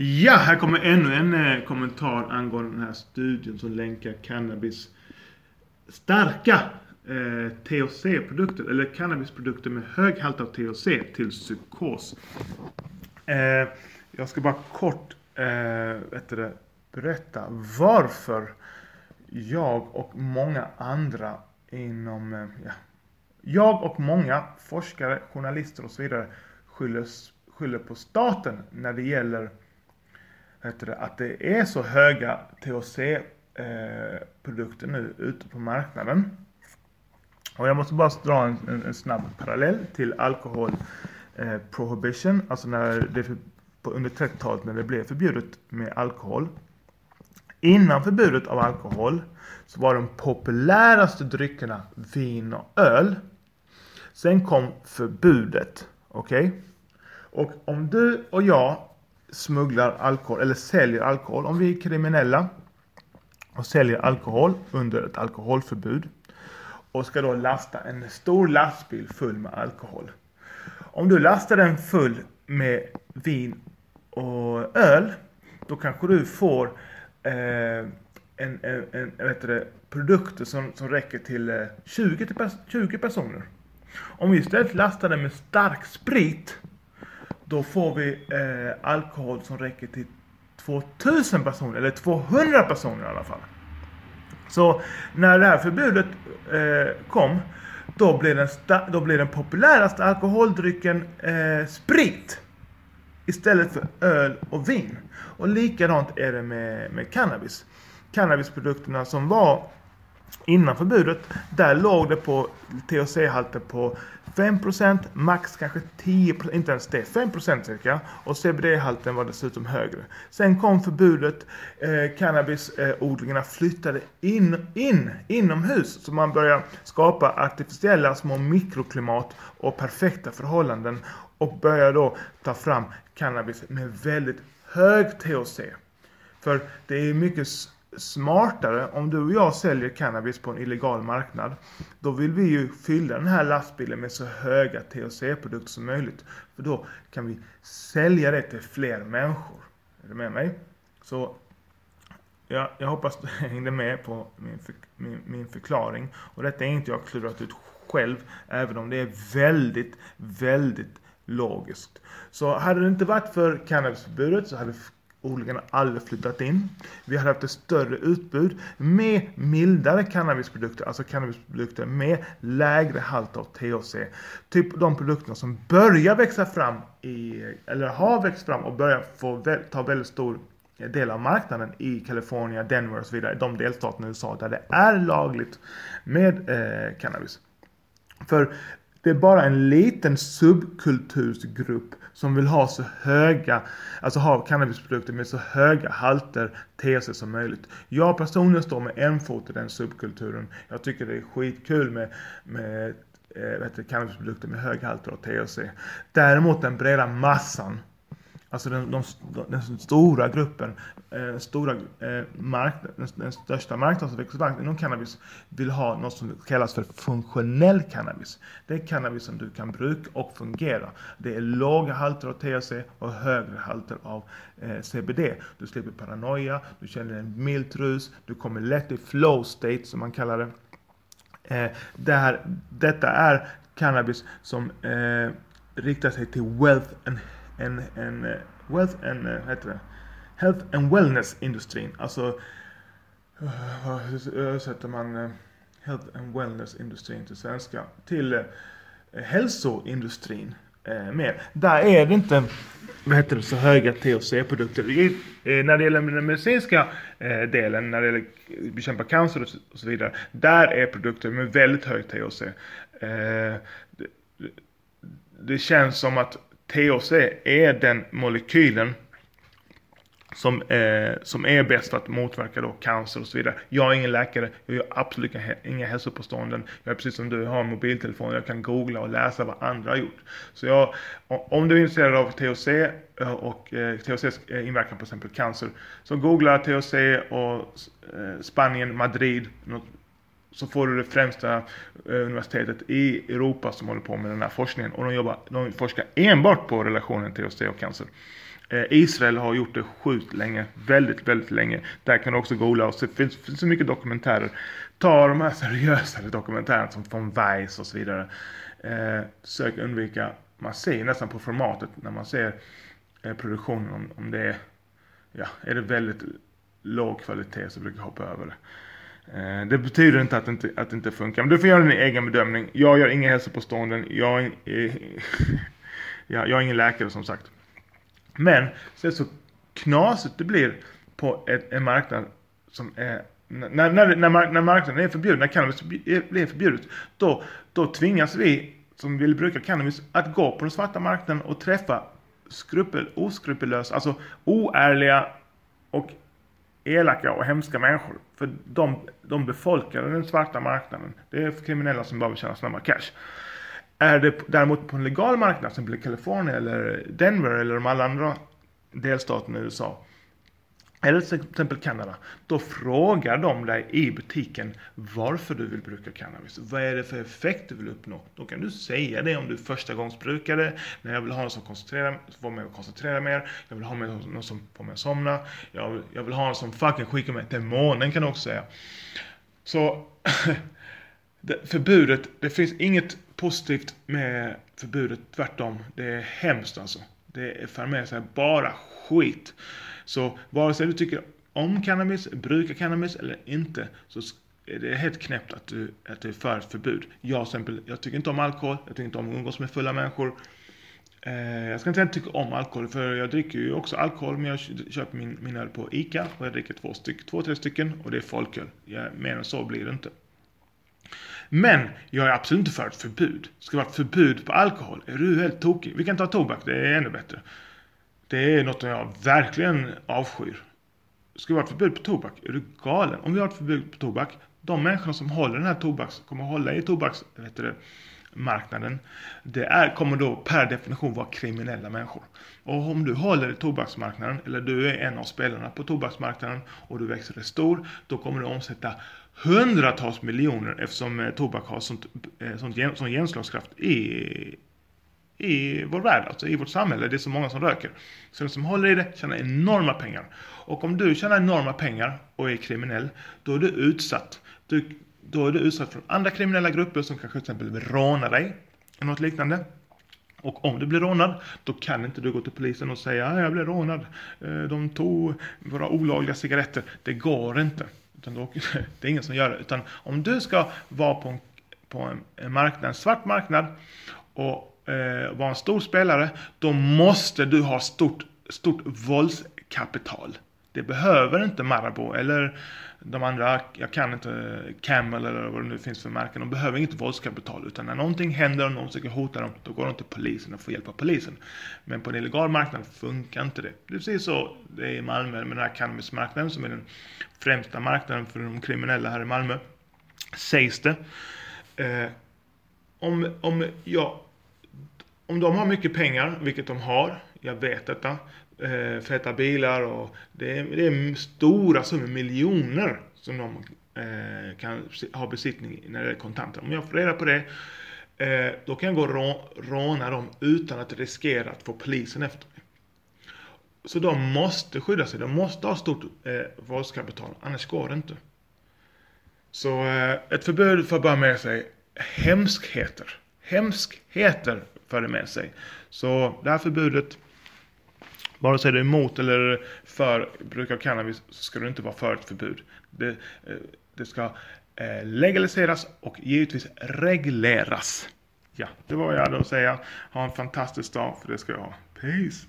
Ja, här kommer ännu en eh, kommentar angående den här studien som länkar cannabis starka eh, THC-produkter, eller cannabisprodukter med hög halt av THC till psykos. Eh, jag ska bara kort eh, det, berätta varför jag och många andra inom, eh, ja, jag och många forskare, journalister och så vidare skyller, skyller på staten när det gäller det, att det är så höga THC-produkter eh, nu ute på marknaden. Och jag måste bara dra en, en, en snabb parallell till alkohol eh, prohibition, alltså när det på, under 30-talet när det blev förbjudet med alkohol. Innan förbudet av alkohol så var de populäraste dryckerna vin och öl. Sen kom förbudet. Okej? Okay? Och om du och jag smugglar alkohol eller säljer alkohol, om vi är kriminella och säljer alkohol under ett alkoholförbud och ska då lasta en stor lastbil full med alkohol. Om du lastar den full med vin och öl, då kanske du får eh, en, en, en vet det, produkter som, som räcker till eh, 20, till 20 personer. Om vi istället lastar den med stark sprit, då får vi eh, alkohol som räcker till 2000 personer, eller 200 personer i alla fall. Så när det här förbudet eh, kom, då blev, den då blev den populäraste alkoholdrycken eh, sprit. Istället för öl och vin. Och likadant är det med, med cannabis. Cannabisprodukterna som var innan förbudet, där låg det på THC-halter på 5%, max kanske 10%, inte ens det, 5% cirka. Och CBD-halten var dessutom högre. Sen kom förbudet, eh, cannabisodlingarna flyttade in, in, inomhus. Så man började skapa artificiella små mikroklimat och perfekta förhållanden. Och började då ta fram cannabis med väldigt hög THC. För det är mycket smartare om du och jag säljer cannabis på en illegal marknad. Då vill vi ju fylla den här lastbilen med så höga THC-produkter som möjligt. För då kan vi sälja det till fler människor. Är du med mig? Så ja, jag hoppas du hängde med på min, för, min, min förklaring. Och detta är inte jag klurat ut själv, även om det är väldigt, väldigt logiskt. Så hade det inte varit för cannabisförbudet så hade odlingarna aldrig flyttat in. Vi hade haft ett större utbud med mildare cannabisprodukter, alltså cannabisprodukter med lägre halt av THC. Typ de produkterna som börjar växa fram i, eller har växt fram och börjar få ta väldigt stor del av marknaden i Kalifornien, Denver och så vidare, de delstaterna i USA där det är lagligt med eh, cannabis. För det är bara en liten subkultursgrupp som vill ha så höga, alltså ha cannabisprodukter med så höga halter THC som möjligt. Jag personligen står med en fot i den subkulturen. Jag tycker det är skitkul med, med eh, cannabisprodukter med höga halter av THC. Däremot den breda massan Alltså den, de, den stora gruppen, eh, stora, eh, mark, den, den, största marknaden som växer fram inom cannabis vill ha något som kallas för funktionell cannabis. Det är cannabis som du kan bruka och fungera. Det är låga halter av THC och högre halter av eh, CBD. Du slipper paranoia, du känner en mild rus, du kommer lätt i flow state som man kallar det. Eh, det här, detta är cannabis som eh, riktar sig till wealth and en, en eh, wealth and, eh, heter det? Health and wellness industrin. Alltså, eh, hur översätter man health and wellness industrin till svenska? Till hälsoindustrin mer. Där är det inte vad heter det, så höga THC-produkter. när det gäller den medicinska delen, när det gäller att bekämpa cancer och så vidare, där är produkter med väldigt hög THC. det, det känns som att THC är den molekylen som, eh, som är bäst för att motverka då cancer och så vidare. Jag är ingen läkare, jag gör absolut inga, hälsopåståenden. Jag är precis som du, har en mobiltelefon, jag kan googla och läsa vad andra har gjort. Så jag, om du är intresserad av THC eh, och eh, THCs eh, inverkan på exempel cancer, så googla THC och eh, Spanien, Madrid, något så får du det främsta eh, universitetet i Europa som håller på med den här forskningen. Och de, jobbar, de forskar enbart på relationen till osteocancer. Eh, Israel har gjort det sjukt länge, väldigt, väldigt länge. Där kan du också googla och det finns, finns så mycket dokumentärer. Ta de här seriösare dokumentärerna som från Vice och så vidare. Eh, sök undvika, man ser nästan på formatet när man ser eh, produktionen om, om det är, ja, är det väldigt låg kvalitet så brukar jag hoppa över det. Eh, det betyder inte att det inte, att det inte funkar, men du får göra din egen bedömning. Jag gör inga hälsopåståenden, jag, är, eh, jag, jag är ingen läkare som sagt. Men se så knasigt det blir på ett, en marknad som är när, när, när, när marknaden är förbjuden, när cannabis eh, blir förbjudet, då, då tvingas vi som vill bruka cannabis att gå på den svarta marknaden och träffa skrupel, oskrupellösa, alltså oärliga och elaka och hemska människor. För de, de befolkar den svarta marknaden. Det är kriminella som bara vill tjäna snabba cash. Är det däremot på en legal marknad, som blir Kalifornien eller Denver eller de alla andra delstaterna i USA, eller till exempel Kanada, då frågar de dig i butiken varför du vill bruka cannabis. Vad är det för effekt du vill uppnå? Då kan du säga det om du är första gångs brukare, när jag vill ha någon som koncentrerar, får mig att koncentrera mer, jag vill ha någon som får mig att somna, jag vill, jag vill ha någon som fucking skickar mig till månen kan du också säga. Så förbudet, det finns inget positivt med förbudet, tvärtom. Det är hemskt alltså. Det för med sig bara skit. Så vare sig du tycker om cannabis, brukar cannabis eller inte, så är det helt knäppt att du, att du är för ett förbud. Jag, exempel, jag tycker inte om alkohol, jag tycker inte om att umgås med fulla människor. Eh, jag ska inte säga att jag tycker om alkohol, för jag dricker ju också alkohol, men jag köper min, min öl på ICA och jag dricker två, styck, två tre stycken och det är folköl. Ja, mer än så blir det inte. Men jag är absolut inte för ett förbud. Ska det vara ett förbud på alkohol? Är du helt tokig? Vi kan ta tobak, det är ännu bättre. Det är något jag verkligen avskyr. Ska vi ha ett förbud på tobak? Är du galen? Om vi har ett förbud på tobak, de människorna som håller den här tobaks, kommer hålla i tobaksmarknaden, det är, kommer då per definition vara kriminella människor. Och om du håller i tobaksmarknaden, eller du är en av spelarna på tobaksmarknaden och du växer dig stor, då kommer du omsätta hundratals miljoner eftersom eh, tobak har sånt, eh, sånt, sån genomslagskraft i, i vår värld, alltså i vårt samhälle. Det är så många som röker. Så de som håller i det tjänar enorma pengar. Och om du tjänar enorma pengar och är kriminell, då är du utsatt. Du, då är du utsatt från andra kriminella grupper som kanske till exempel vill råna dig. Eller något liknande. Och om du blir rånad, då kan inte du gå till polisen och säga att jag blev rånad. Eh, de tog våra olagliga cigaretter. Det går inte. Utan då, det är ingen som gör det. Utan om du ska vara på en, på en marknad, en svart marknad och eh, vara en stor spelare, då måste du ha stort, stort våldskapital. Det behöver inte Marabou eller de andra, jag kan inte, eh, Camel eller vad det nu finns för märken. De behöver inget våldskapital. Utan när någonting händer och någon försöker hota dem, då går de till polisen och får hjälp av polisen. Men på en illegal marknad funkar inte det. Det är precis så det är i Malmö med den här cannabismarknaden som är den främsta marknaden för de kriminella här i Malmö. Sägs det. Eh, om, om, ja, om de har mycket pengar, vilket de har, jag vet detta, eh, feta bilar och det är, det är stora summor, miljoner som de eh, kan ha besittning när det är kontanter. Om jag får reda på det, eh, då kan jag gå och råna dem utan att riskera att få polisen efter mig. Så de måste skydda sig, de måste ha stort eh, våldskapital, annars går det inte. Så eh, ett förbud för bara med sig hemskheter. Hemskheter för det med sig. Så det här förbudet Vare sig du är emot eller för bruk av cannabis så ska det inte vara för ett förbud. Det, eh, det ska eh, legaliseras och givetvis regleras. Ja, det var vad jag hade att säga. Ha en fantastisk dag, för det ska jag ha. Peace!